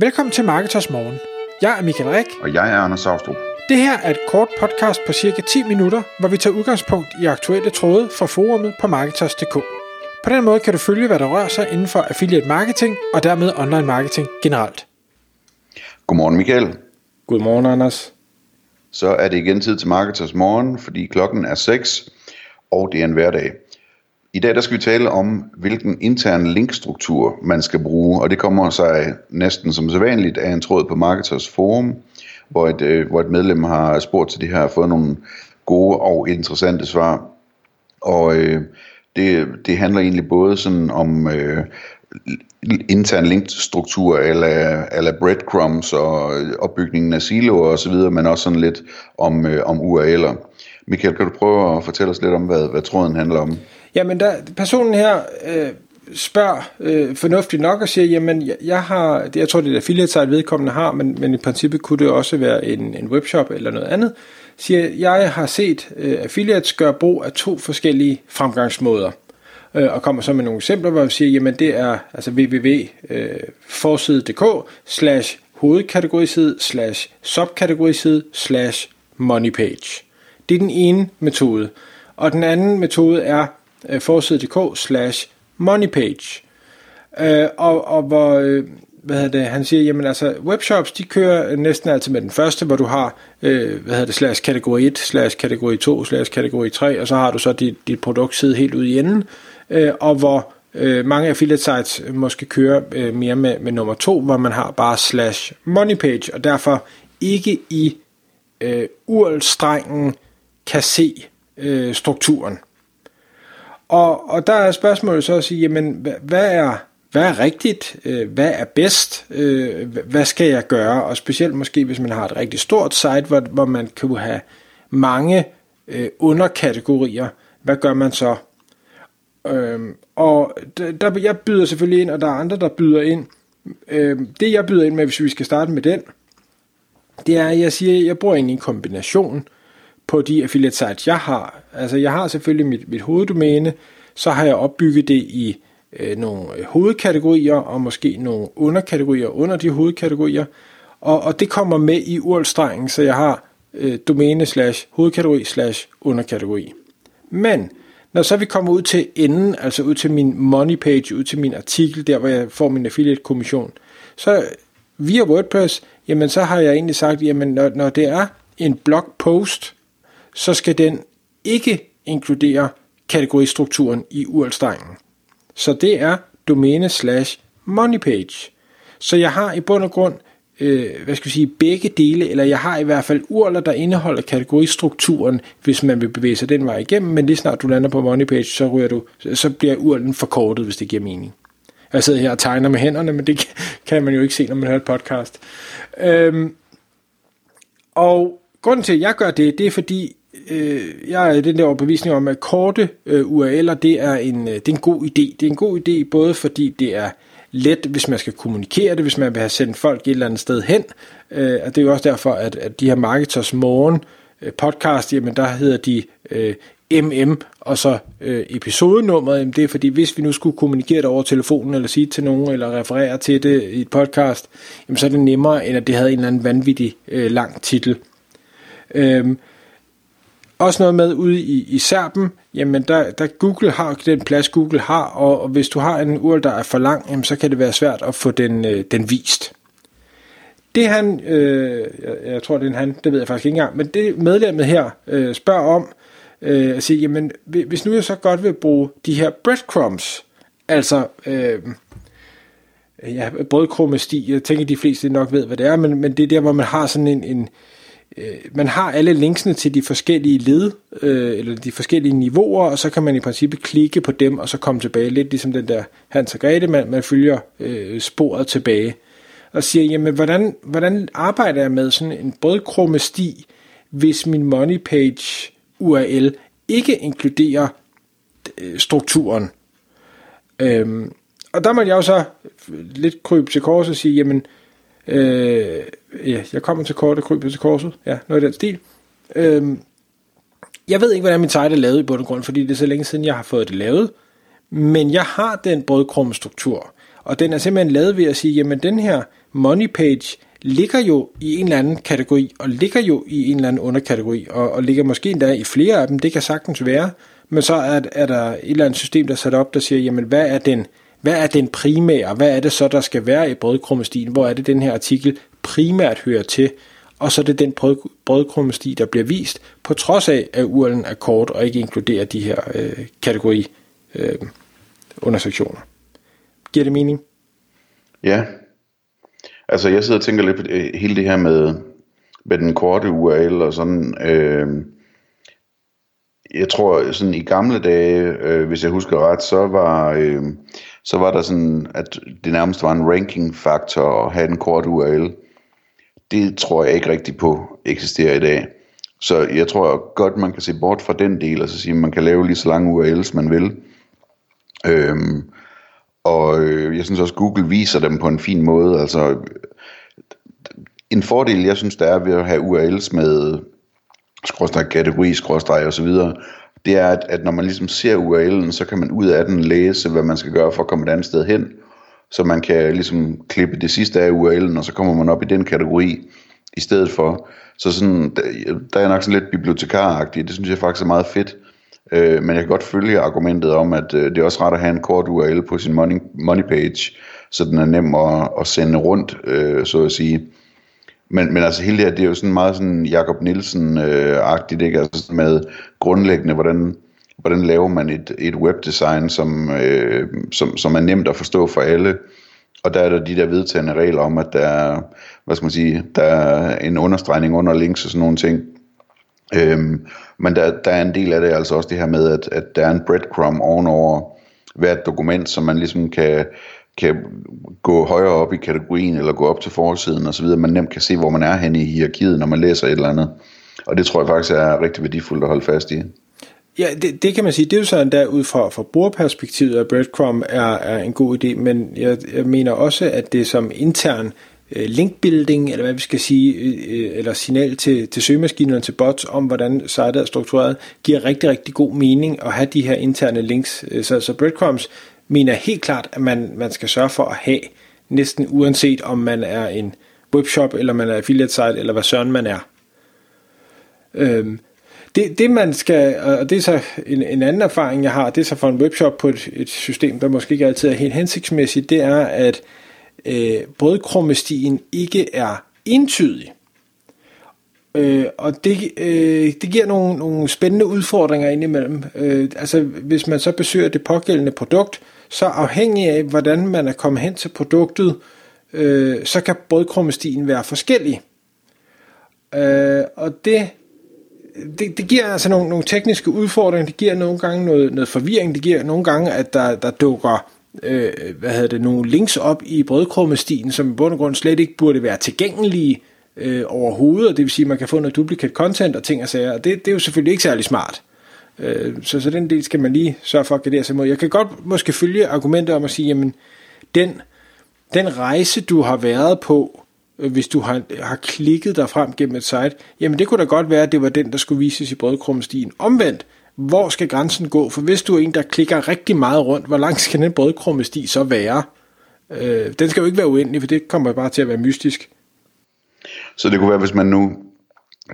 Velkommen til Marketers Morgen. Jeg er Michael Rik. Og jeg er Anders Saustrup. Det her er et kort podcast på cirka 10 minutter, hvor vi tager udgangspunkt i aktuelle tråde fra forumet på Marketers.dk. På den måde kan du følge, hvad der rører sig inden for affiliate marketing og dermed online marketing generelt. Godmorgen Michael. Godmorgen Anders. Så er det igen tid til Marketers Morgen, fordi klokken er 6, og det er en hverdag. I dag der skal vi tale om, hvilken intern linkstruktur man skal bruge, og det kommer sig næsten som sædvanligt af en tråd på Marketers Forum, hvor et, øh, hvor et medlem har spurgt til det her og fået nogle gode og interessante svar. Og øh, det, det handler egentlig både sådan om øh, intern linkstruktur eller, eller breadcrumbs og øh, opbygningen af siloer osv., men også sådan lidt om, øh, om URL'er. Michael, kan du prøve at fortælle os lidt om, hvad, hvad tråden handler om? Jamen, der, personen her øh, spørger øh, fornuftigt nok og siger, jamen, jeg, jeg har, det, jeg tror, det er affiliate site vedkommende har, men, men i princippet kunne det også være en, en webshop eller noget andet, siger, jeg har set øh, affiliates gøre brug af to forskellige fremgangsmåder øh, og kommer så med nogle eksempler, hvor vi siger, jamen det er altså www.forside.dk øh, slash hovedkategoriside slash subkategoriside slash moneypage. Det er den ene metode. Og den anden metode er Øh, forside.dk slash moneypage. Øh, og, og hvor, øh, hvad hedder det, han siger, jamen altså, webshops, de kører næsten altid med den første, hvor du har, øh, hvad hedder det, slash kategori 1, slash kategori 2, slash kategori 3, og så har du så dit, dit produkt sidde helt ude i enden, øh, og hvor øh, mange affiliate sites måske kører øh, mere med, med nummer 2, hvor man har bare slash moneypage, og derfor ikke i øh, URL-strengen kan se øh, strukturen. Og, og der er spørgsmålet så at sige, jamen, hvad, hvad er hvad er rigtigt, øh, hvad er bedst, øh, hvad skal jeg gøre, og specielt måske hvis man har et rigtig stort site, hvor, hvor man kan have mange øh, underkategorier, hvad gør man så? Øhm, og der, jeg byder selvfølgelig ind, og der er andre, der byder ind. Øhm, det jeg byder ind med, hvis vi skal starte med den, det er, at jeg siger, at jeg bruger egentlig en kombination på de affiliate sites, jeg har. Altså jeg har selvfølgelig mit, mit hoveddomæne, så har jeg opbygget det i øh, nogle hovedkategorier, og måske nogle underkategorier under de hovedkategorier, og, og det kommer med i urlstrengen, så jeg har øh, domæne slash hovedkategori slash underkategori. Men når så vi kommer ud til enden, altså ud til min money page, ud til min artikel, der hvor jeg får min affiliate kommission, så via WordPress, jamen så har jeg egentlig sagt, jamen når, når det er en blogpost, så skal den ikke inkludere kategoristrukturen i URL-strengen. Så det er domæne slash moneypage. Så jeg har i bund og grund, øh, hvad skal jeg sige, begge dele, eller jeg har i hvert fald URL'er, der indeholder kategoristrukturen, hvis man vil bevæge sig den vej igennem, men lige snart du lander på moneypage, så, ryger du, så bliver URL'en forkortet, hvis det giver mening. Jeg sidder her og tegner med hænderne, men det kan man jo ikke se, når man hører et podcast. Øhm, og grunden til, at jeg gør det, det er fordi, øh, jeg er den der overbevisning om, at korte øh, URL'er, det er, en, øh, det er en god idé. Det er en god idé, både fordi det er let, hvis man skal kommunikere det, hvis man vil have sendt folk et eller andet sted hen. Øh, og det er jo også derfor, at, at de her Marketers Morgen øh, podcast, jamen der hedder de øh, MM, og så øh, episodenummeret, jamen det er fordi, hvis vi nu skulle kommunikere det over telefonen, eller sige til nogen, eller referere til det i et podcast, jamen så er det nemmere, end at det havde en eller anden vanvittig øh, lang titel. Øh, også noget med ude i, i Serben, jamen der, der Google har den plads, Google har, og, og hvis du har en URL, der er for lang, jamen så kan det være svært at få den, øh, den vist. Det han, øh, jeg, jeg tror det er en han, det ved jeg faktisk ikke engang, men det medlemmet her øh, spørger om, øh, at sige, jamen hvis nu jeg så godt vil bruge de her breadcrumbs, altså øh, ja, brødkrummesti, jeg tænker de fleste nok ved, hvad det er, men, men det er der, hvor man har sådan en, en øh, man har alle linksene til de forskellige led, øh, eller de forskellige niveauer, og så kan man i princippet klikke på dem, og så komme tilbage, lidt ligesom den der Hans og Grete, man, man følger øh, sporet tilbage, og siger, jamen hvordan, hvordan arbejder jeg med sådan en brødkrumme sti, hvis min money page URL ikke inkluderer øh, strukturen. Øhm, og der må jeg jo så lidt krybe til kors og sige, jamen, øh, Øh, ja, jeg kommer til kort og kryber til korset, ja, noget i den stil. Øh, jeg ved ikke, hvordan min site er lavet i bund og grund, fordi det er så længe siden, jeg har fået det lavet, men jeg har den brødkrumme struktur, og den er simpelthen lavet ved at sige, jamen den her money page ligger jo i en eller anden kategori, og ligger jo i en eller anden underkategori, og, og ligger måske endda i flere af dem, det kan sagtens være, men så er, er der et eller andet system, der er sat op, der siger, jamen hvad er den, hvad er den primære, hvad er det så, der skal være i brødkrummestien, hvor er det, den her artikel primært hører til, og så er det den brød, brødkrummesti, der bliver vist, på trods af, at URL'en er kort og ikke inkluderer de her øh, kategori øh, undersektioner. Giver det mening? Ja. Altså jeg sidder og tænker lidt på det, hele det her med, med den korte URL og sådan. Øh, jeg tror sådan i gamle dage, øh, hvis jeg husker ret, så var, øh, så var der sådan, at det nærmest var en ranking faktor at have en kort URL. Det tror jeg ikke rigtig på eksisterer i dag. Så jeg tror godt, man kan se bort fra den del, og så sige, at man kan lave lige så lange URLs, man vil. Øhm, og øh, jeg synes også, Google viser dem på en fin måde. Altså, en fordel, jeg synes, der er ved at have URLs med skråstrej kategori, skråstrej og så videre, det er, at, at når man ligesom ser URL'en, så kan man ud af den læse, hvad man skal gøre for at komme et andet sted hen. Så man kan ligesom klippe det sidste af URL'en, og så kommer man op i den kategori i stedet for. Så sådan, der er nok sådan lidt bibliotekaragtigt, det synes jeg faktisk er meget fedt. Øh, men jeg kan godt følge argumentet om, at øh, det er også ret at have en kort URL på sin money, money page, så den er nem at, at sende rundt, øh, så at sige. Men, men altså hele det her, det er jo sådan meget sådan Jakob Nielsen-agtigt, ikke? Altså med grundlæggende, hvordan, hvordan laver man et, et webdesign, som, øh, som, som er nemt at forstå for alle. Og der er der de der vedtagende regler om, at der er, hvad skal man sige, der er en understregning under links og sådan nogle ting. Øhm, men der, der er en del af det altså også det her med, at, at der er en breadcrumb ovenover hvert dokument, som man ligesom kan, kan gå højere op i kategorien, eller gå op til forsiden osv., man nemt kan se, hvor man er henne i hierarkiet, når man læser et eller andet. Og det tror jeg faktisk er rigtig værdifuldt at holde fast i. Ja, det, det kan man sige. Det er jo sådan der ud fra, fra brugerperspektivet, at breadcrumb er, er en god idé, men jeg, jeg mener også, at det som intern øh, linkbuilding, eller hvad vi skal sige, øh, øh eller signal til, til søgemaskinerne, til bots, om hvordan sitet er struktureret, giver rigtig, rigtig god mening at have de her interne links. Øh, så, så breadcrumbs mener helt klart, at man, man skal sørge for at have, næsten uanset om man er en webshop, eller man er affiliate site, eller hvad søren man er. Øhm, det, det man skal, og det er så en, en anden erfaring, jeg har, det er så for en webshop på et, et system, der måske ikke altid er helt hensigtsmæssigt, det er, at øh, brødkrummestien ikke er entydig. Øh, og det, øh, det giver nogle, nogle spændende udfordringer indimellem. Øh, altså hvis man så besøger det pågældende produkt, så afhængig af hvordan man er kommet hen til produktet, øh, så kan brødkrummestien være forskellig. Øh, og det, det, det giver altså nogle, nogle tekniske udfordringer, det giver nogle gange noget, noget forvirring, det giver nogle gange, at der, der dukker øh, hvad hedder det, nogle links op i brødkrummestien, som i bund og grund slet ikke burde være tilgængelige øh, overhovedet, og det vil sige, at man kan få noget duplicate content og ting og sager, og det, det er jo selvfølgelig ikke særlig smart. Øh, så, så den del skal man lige sørge for at gardere sig mod. Jeg kan godt måske følge argumentet om at sige, jamen, den, den rejse, du har været på, øh, hvis du har, har klikket dig frem gennem et site, jamen det kunne da godt være, at det var den, der skulle vises i brødkrummestien. Omvendt, hvor skal grænsen gå? For hvis du er en, der klikker rigtig meget rundt, hvor lang skal den brødkrummesti så være? Øh, den skal jo ikke være uendelig, for det kommer bare til at være mystisk. Så det kunne være, hvis man nu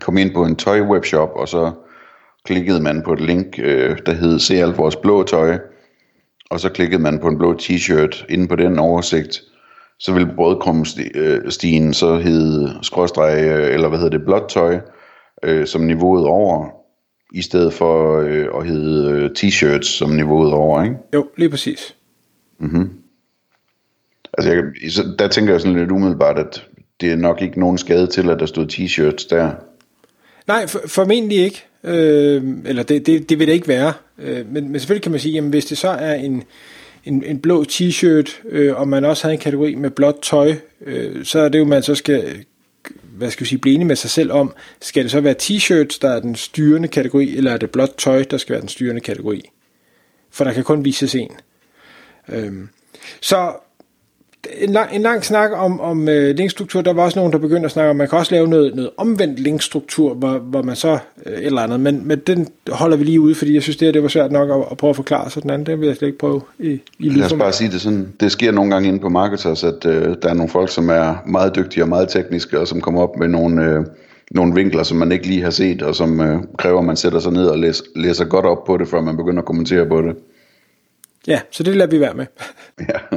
kom ind på en tøj-webshop, og så klikkede man på et link, øh, der hed Se alt vores blå tøj, og så klikkede man på en blå t-shirt inde på den oversigt, så ville brødkrumstien så hedde skråstreg, øh, eller hvad hedder det, blåt tøj, øh, som niveauet over, i stedet for øh, at hedde øh, t-shirts som niveauet over, ikke? Jo, lige præcis. Mhm. Altså, jeg, der tænker jeg sådan lidt umiddelbart, at det er nok ikke nogen skade til, at der stod t-shirts der. Nej, for, formentlig ikke. Øh, eller det, det, det vil det ikke være. Øh, men, men selvfølgelig kan man sige, at hvis det så er en, en, en blå t-shirt, øh, og man også har en kategori med blåt tøj, øh, så er det jo, man så skal hvad skal vi sige, blive enige med sig selv om, skal det så være t-shirts, der er den styrende kategori, eller er det blåt tøj, der skal være den styrende kategori? For der kan kun vises en. Øhm, så en, lang, en lang snak om, om øh, linkstruktur. Der var også nogen, der begyndte at snakke om, at man kan også lave noget, noget omvendt linkstruktur, hvor, hvor man så øh, et eller andet. Men, men den holder vi lige ude, fordi jeg synes, det, her, det var svært nok at, at prøve at forklare. Så den anden, den vil jeg slet ikke prøve i, i Lad os bare sige det sådan. Det sker nogle gange inde på Marketers, at øh, der er nogle folk, som er meget dygtige og meget tekniske, og som kommer op med nogle... Øh, nogle vinkler, som man ikke lige har set, og som øh, kræver, at man sætter sig ned og læser, læser godt op på det, før man begynder at kommentere på det. Ja, så det lader vi være med. Ja.